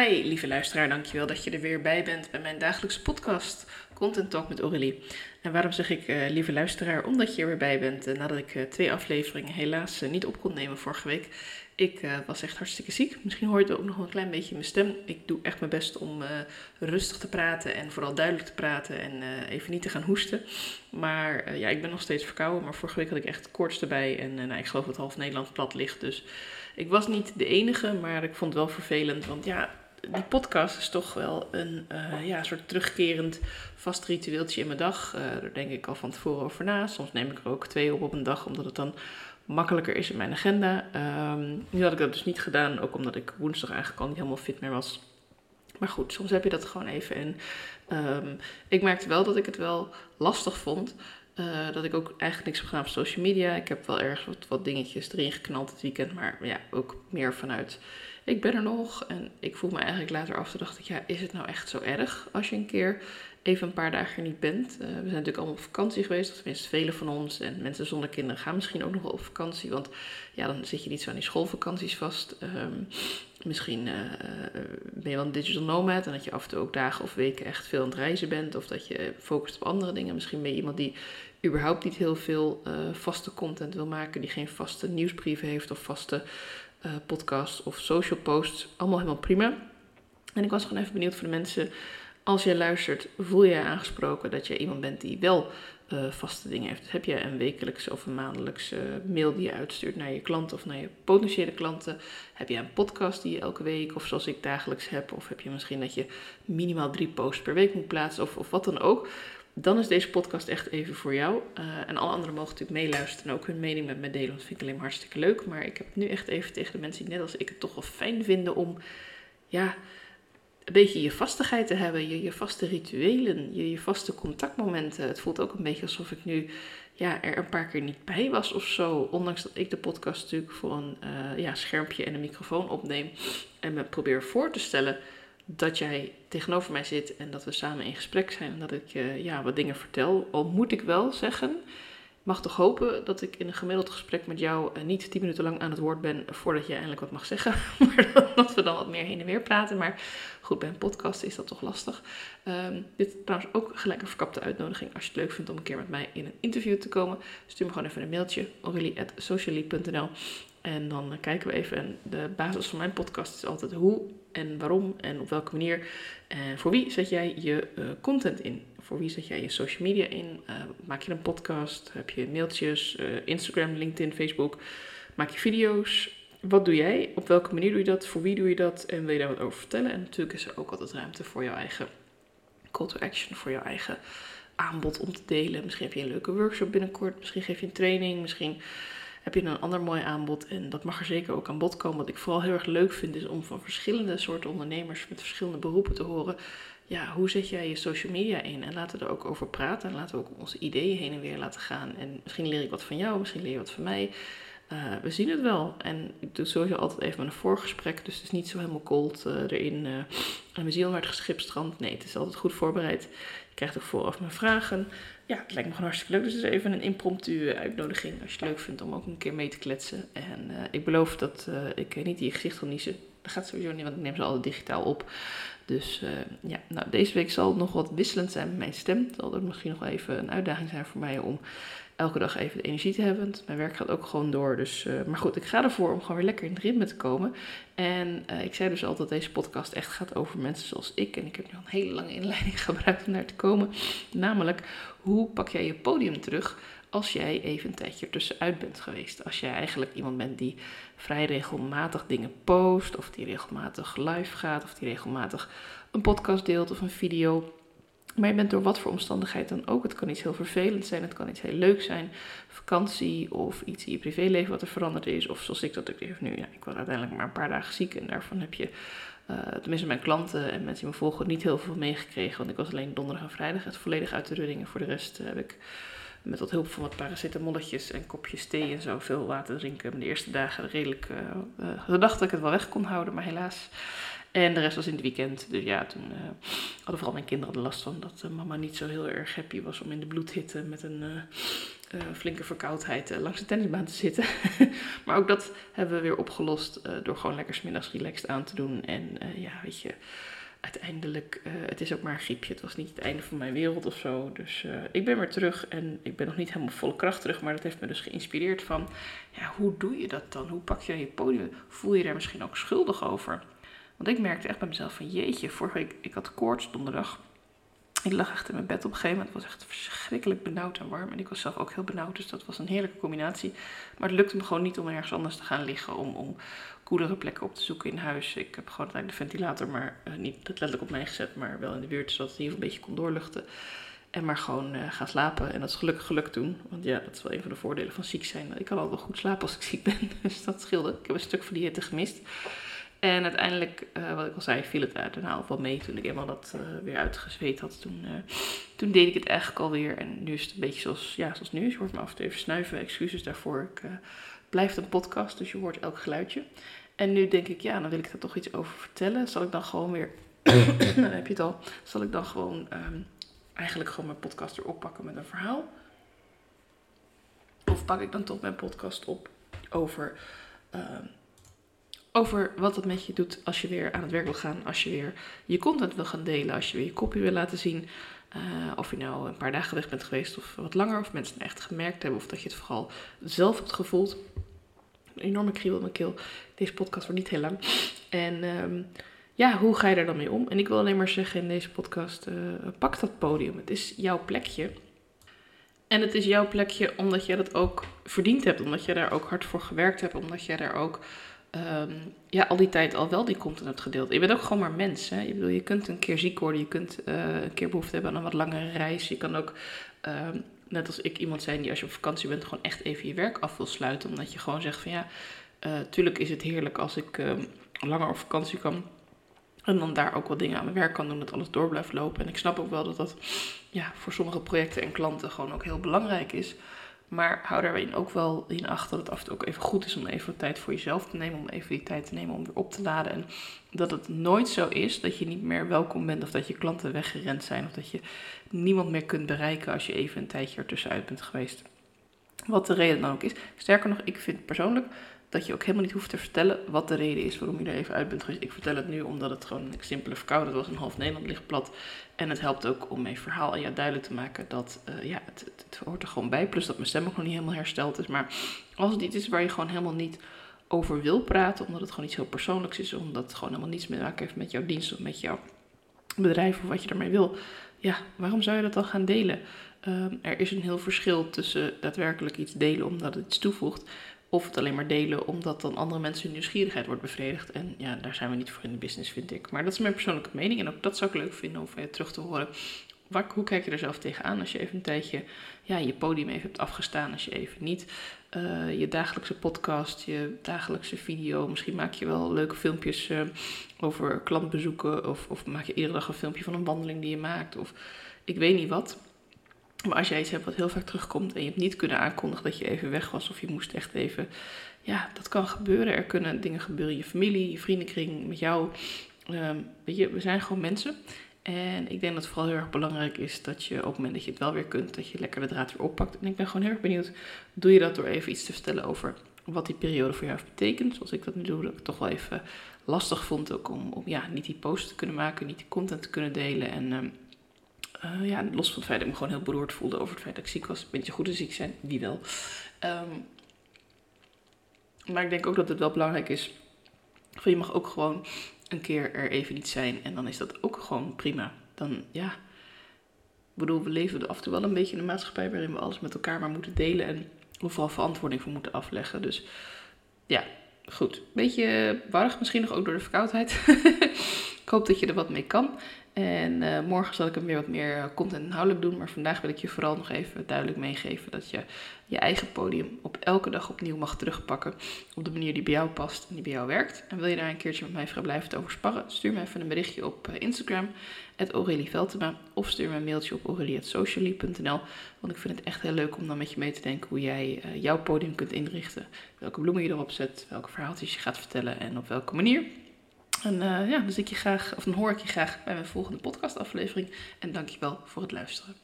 Hi, lieve luisteraar, dankjewel dat je er weer bij bent bij mijn dagelijkse podcast Content Talk met Aurélie. En waarom zeg ik uh, lieve luisteraar? Omdat je er weer bij bent uh, nadat ik uh, twee afleveringen helaas niet op kon nemen vorige week. Ik was echt hartstikke ziek. Misschien hoor je het ook nog een klein beetje in mijn stem. Ik doe echt mijn best om rustig te praten en vooral duidelijk te praten en even niet te gaan hoesten. Maar ja, ik ben nog steeds verkouden, maar vorige week had ik echt koorts erbij en nou, ik geloof dat half Nederland plat ligt. Dus ik was niet de enige, maar ik vond het wel vervelend, want ja die podcast is toch wel een uh, ja, soort terugkerend vast ritueeltje in mijn dag. Uh, daar denk ik al van tevoren over na. Soms neem ik er ook twee op op een dag, omdat het dan makkelijker is in mijn agenda. Um, nu had ik dat dus niet gedaan, ook omdat ik woensdag eigenlijk al niet helemaal fit meer was. Maar goed, soms heb je dat gewoon even. En um, ik merkte wel dat ik het wel lastig vond. Uh, dat ik ook eigenlijk niks heb gedaan op social media. Ik heb wel ergens wat, wat dingetjes erin geknald het weekend. Maar ja, ook meer vanuit ik ben er nog. En ik voel me eigenlijk later af. Toen dacht ik, ja, is het nou echt zo erg als je een keer even een paar dagen er niet bent? Uh, we zijn natuurlijk allemaal op vakantie geweest. Tenminste, velen van ons. En mensen zonder kinderen gaan misschien ook nog wel op vakantie. Want ja, dan zit je niet zo aan die schoolvakanties vast. Um, misschien uh, ben je wel een digital nomad. En dat je af en toe ook dagen of weken echt veel aan het reizen bent. Of dat je focust op andere dingen. Misschien ben je iemand die überhaupt niet heel veel vaste content wil maken. Die geen vaste nieuwsbrieven heeft of vaste uh, podcast of social posts. Allemaal helemaal prima. En ik was gewoon even benieuwd voor de mensen. Als jij luistert, voel je aangesproken dat je iemand bent die wel uh, vaste dingen heeft. heb je een wekelijkse of een maandelijkse mail die je uitstuurt naar je klanten of naar je potentiële klanten? Heb je een podcast die je elke week of zoals ik dagelijks heb? Of heb je misschien dat je minimaal drie posts per week moet plaatsen of, of wat dan ook? Dan is deze podcast echt even voor jou. Uh, en alle anderen mogen natuurlijk meeluisteren en ook hun mening met me delen. Dat vind ik alleen maar hartstikke leuk. Maar ik heb nu echt even tegen de mensen die net als ik het toch wel fijn vinden om ja, een beetje je vastigheid te hebben. Je, je vaste rituelen, je, je vaste contactmomenten. Het voelt ook een beetje alsof ik nu ja, er een paar keer niet bij was of zo. Ondanks dat ik de podcast natuurlijk voor een uh, ja, schermpje en een microfoon opneem. En me probeer voor te stellen dat jij tegenover mij zit en dat we samen in gesprek zijn en dat ik je ja, wat dingen vertel. Al moet ik wel zeggen, mag toch hopen dat ik in een gemiddeld gesprek met jou uh, niet tien minuten lang aan het woord ben voordat je eindelijk wat mag zeggen. Maar dat we dan wat meer heen en weer praten. Maar goed, bij een podcast is dat toch lastig. Um, dit is trouwens ook gelijk een verkapte uitnodiging. Als je het leuk vindt om een keer met mij in een interview te komen, stuur me gewoon even een mailtje. aurelie.socially.nl En dan uh, kijken we even. En de basis van mijn podcast is altijd hoe en waarom en op welke manier. En voor wie zet jij je uh, content in? Voor wie zet jij je social media in? Uh, maak je een podcast? Heb je mailtjes? Instagram, LinkedIn, Facebook? Maak je video's? Wat doe jij? Op welke manier doe je dat? Voor wie doe je dat? En wil je daar wat over vertellen? En natuurlijk is er ook altijd ruimte voor jouw eigen call to action, voor jouw eigen aanbod om te delen. Misschien heb je een leuke workshop binnenkort. Misschien geef je een training. Misschien heb je een ander mooi aanbod. En dat mag er zeker ook aan bod komen. Wat ik vooral heel erg leuk vind, is om van verschillende soorten ondernemers met verschillende beroepen te horen. Ja, hoe zet jij je social media in? En laten we er ook over praten. En laten we ook onze ideeën heen en weer laten gaan. En misschien leer ik wat van jou, misschien leer je wat van mij. Uh, we zien het wel. En ik doe sowieso altijd even een voorgesprek. Dus het is niet zo helemaal cold uh, erin. En mijn ziel werd geschipstrand. Nee, het is altijd goed voorbereid. Je krijgt ook vooraf mijn vragen ja, het lijkt me gewoon hartstikke leuk. Dus het is even een impromptu uitnodiging als je het leuk vindt om ook een keer mee te kletsen. En ik beloof dat ik niet in je gezicht wil niezen. Dat gaat sowieso niet, want ik neem ze altijd digitaal op. Dus ja, nou, deze week zal het nog wat wisselend zijn met mijn stem. Het zal er misschien nog wel even een uitdaging zijn voor mij om elke dag even de energie te hebben. Mijn werk gaat ook gewoon door. Dus, uh, maar goed, ik ga ervoor om gewoon weer lekker in het ritme te komen. En uh, ik zei dus altijd dat deze podcast echt gaat over mensen zoals ik. En ik heb nu al een hele lange inleiding gebruikt om daar te komen. Namelijk, hoe pak jij je podium terug als jij even een tijdje ertussenuit bent geweest? Als jij eigenlijk iemand bent die vrij regelmatig dingen post, of die regelmatig live gaat, of die regelmatig een podcast deelt of een video. Maar je bent door wat voor omstandigheid dan ook. Het kan iets heel vervelend zijn, het kan iets heel leuk zijn. Vakantie of iets in je privéleven wat er veranderd is. Of zoals ik dat ik even nu, ja, ik was uiteindelijk maar een paar dagen ziek. En daarvan heb je, uh, tenminste mijn klanten en mensen die me volgen, niet heel veel meegekregen. Want ik was alleen donderdag en vrijdag het volledig uit de running. Voor de rest heb ik met wat hulp van wat paracetamolletjes en kopjes thee en zo veel water drinken. De eerste dagen redelijk uh, gedacht dat ik het wel weg kon houden, maar helaas En de rest was in het weekend. Dus ja, toen uh, hadden vooral mijn kinderen er last van dat mama niet zo heel erg happy was om in de bloedhitte met een flinke verkoudheid langs de tennisbaan te zitten. maar ook dat hebben we weer opgelost door gewoon lekker smiddags relaxed aan te doen. En ja, weet je uiteindelijk, het is ook maar een griepje. Het was niet het einde van mijn wereld of zo. Dus ik ben weer terug en ik ben nog niet helemaal volle kracht terug. Maar dat heeft me dus geïnspireerd van, ja, hoe doe je dat dan? Hoe pak je je podium? Voel je daar misschien ook schuldig over? Want ik merkte echt bij mezelf van, jeetje, vorige week, ik had koorts donderdag. Ik lag echt in mijn bed op een gegeven moment. Het was echt verschrikkelijk benauwd en warm. En ik was zelf ook heel benauwd, dus dat was een heerlijke combinatie. Maar het lukte me gewoon niet om ergens anders te gaan liggen. Om, om koelere plekken op te zoeken in huis. Ik heb gewoon de ventilator, maar uh, niet letterlijk op mij gezet, maar wel in de buurt, zodat het hier een beetje kon doorluchten. En maar gewoon uh, gaan slapen. En dat is gelukkig gelukt toen. Want ja, dat is wel een van de voordelen van ziek zijn. Ik kan altijd wel goed slapen als ik ziek ben. Dus dat scheelde. Ik heb een stuk van die hitte gemist. En uiteindelijk, uh, wat ik al zei, viel het daarna wel mee. Toen ik eenmaal dat uh, weer uitgezweet had, toen, uh, toen deed ik het eigenlijk alweer. En nu is het een beetje zoals, ja, zoals nu. Je hoort me af en toe even snuiven. Excuses daarvoor. Ik blijf een podcast, dus je hoort elk geluidje. En nu denk ik, ja, dan wil ik daar toch iets over vertellen. Zal ik dan gewoon weer, dan heb je het al, zal ik dan gewoon um, eigenlijk gewoon mijn podcast erop pakken met een verhaal? Of pak ik dan toch mijn podcast op over, um, over wat het met je doet als je weer aan het werk wil gaan, als je weer je content wil gaan delen, als je weer je kopie wil laten zien. Uh, of je nou een paar dagen weg bent geweest of wat langer, of mensen het echt gemerkt hebben, of dat je het vooral zelf hebt gevoeld een enorme kriebel in mijn keel. Deze podcast wordt niet heel lang. En um, ja, hoe ga je er dan mee om? En ik wil alleen maar zeggen in deze podcast, uh, pak dat podium. Het is jouw plekje. En het is jouw plekje omdat je dat ook verdiend hebt. Omdat je daar ook hard voor gewerkt hebt. Omdat je daar ook um, ja, al die tijd al wel die content hebt gedeeld. Je bent ook gewoon maar mens. Hè? Je, bedoel, je kunt een keer ziek worden. Je kunt uh, een keer behoefte hebben aan een wat langere reis. Je kan ook um, net als ik iemand zijn die als je op vakantie bent gewoon echt even je werk af wil sluiten. Omdat je gewoon zegt van ja, uh, tuurlijk is het heerlijk als ik uh, langer op vakantie kan. En dan daar ook wat dingen aan mijn werk kan doen, dat alles door blijft lopen. En ik snap ook wel dat dat ja, voor sommige projecten en klanten gewoon ook heel belangrijk is. Maar hou daarin ook wel in acht dat het af en toe ook even goed is om even wat tijd voor jezelf te nemen. Om even die tijd te nemen om weer op te laden. En dat het nooit zo is dat je niet meer welkom bent of dat je klanten weggerend zijn. Of dat je niemand meer kunt bereiken als je even een tijdje ertussenuit bent geweest. Wat de reden dan ook is. Sterker nog, ik vind persoonlijk dat je ook helemaal niet hoeft te vertellen wat de reden is waarom je er even uit bent geweest. Ik vertel het nu omdat het gewoon een simpele verkouden was. Een half Nederland ligt plat. En het helpt ook om mijn verhaal jou duidelijk te maken dat uh, ja, het, het, hoort er gewoon bij. Plus dat mijn stem ook nog niet helemaal hersteld is. Maar als het iets is waar je gewoon helemaal niet over wil praten, omdat het gewoon iets heel persoonlijks is, omdat het gewoon helemaal niets te maken heeft met jouw dienst of met jouw bedrijf of wat je ermee wil. Ja, waarom zou je dat dan gaan delen? Um, er is een heel verschil tussen daadwerkelijk iets delen omdat het iets toevoegt of het alleen maar delen omdat dan andere mensen hun nieuwsgierigheid wordt bevredigd. En ja, daar zijn we niet voor in de business, vind ik. Maar dat is mijn persoonlijke mening. En ook dat zou ik leuk vinden om van je terug te horen. Waar, hoe kijk je er zelf tegenaan als je even een tijdje ja, je podium even hebt afgestaan? Als je even niet uh, je dagelijkse podcast, je dagelijkse video. Misschien maak je wel leuke filmpjes uh, over klantbezoeken. Of, of maak je iedere dag een filmpje van een wandeling die je maakt. Of ik weet niet wat. Maar als jij iets hebt wat heel vaak terugkomt en je hebt niet kunnen aankondigen dat je even weg was of je moest echt even, ja, dat kan gebeuren. Er kunnen dingen gebeuren in je familie, je vriendenkring, met jou. Um, weet je, we zijn gewoon mensen. En ik denk dat het vooral heel erg belangrijk is dat je op het moment dat je het wel weer kunt, dat je lekker de draad weer oppakt. En ik ben gewoon heel erg benieuwd, doe je dat door even iets te vertellen over wat die periode voor jou heeft betekend. Zoals ik dat nu doe, dat ik het toch wel even lastig vond ook om, om ja, niet die post te kunnen maken, niet die content te kunnen delen. En um, uh, ja, los van het feit dat ik me gewoon heel beroerd voelde over het feit dat ik ziek was. Beetje goed ziek zijn, wie wel. Um, maar ik denk ook dat het wel belangrijk is. Van je mag ook gewoon een keer er even niet zijn. En dan is dat ook gewoon prima. Dan ja. Ik bedoel, we leven af en toe wel een beetje in een maatschappij waarin we alles met elkaar maar moeten delen. En overal verantwoording voor moeten afleggen. Dus ja, goed. Beetje warrig misschien nog ook door de verkoudheid. ik hoop dat je er wat mee kan. En uh, morgen zal ik hem weer wat meer content inhoudelijk doen. Maar vandaag wil ik je vooral nog even duidelijk meegeven dat je je eigen podium op elke dag opnieuw mag terugpakken. Op de manier die bij jou past en die bij jou werkt. En wil je daar een keertje met mij vrijblijven over sparren? Stuur me even een berichtje op eh, Instagram, Aurelie. Of stuur me een mailtje op aurelie.socially.nl. Want ik vind het echt heel leuk om dan met je mee te denken hoe jij uh, jouw podium kunt inrichten. Welke bloemen je erop zet, welke verhaaltjes je gaat vertellen en op welke manier. En ja, dan, zie ik je graag, of dan hoor ik je graag bij mijn volgende podcastaflevering. En dank je wel voor het luisteren.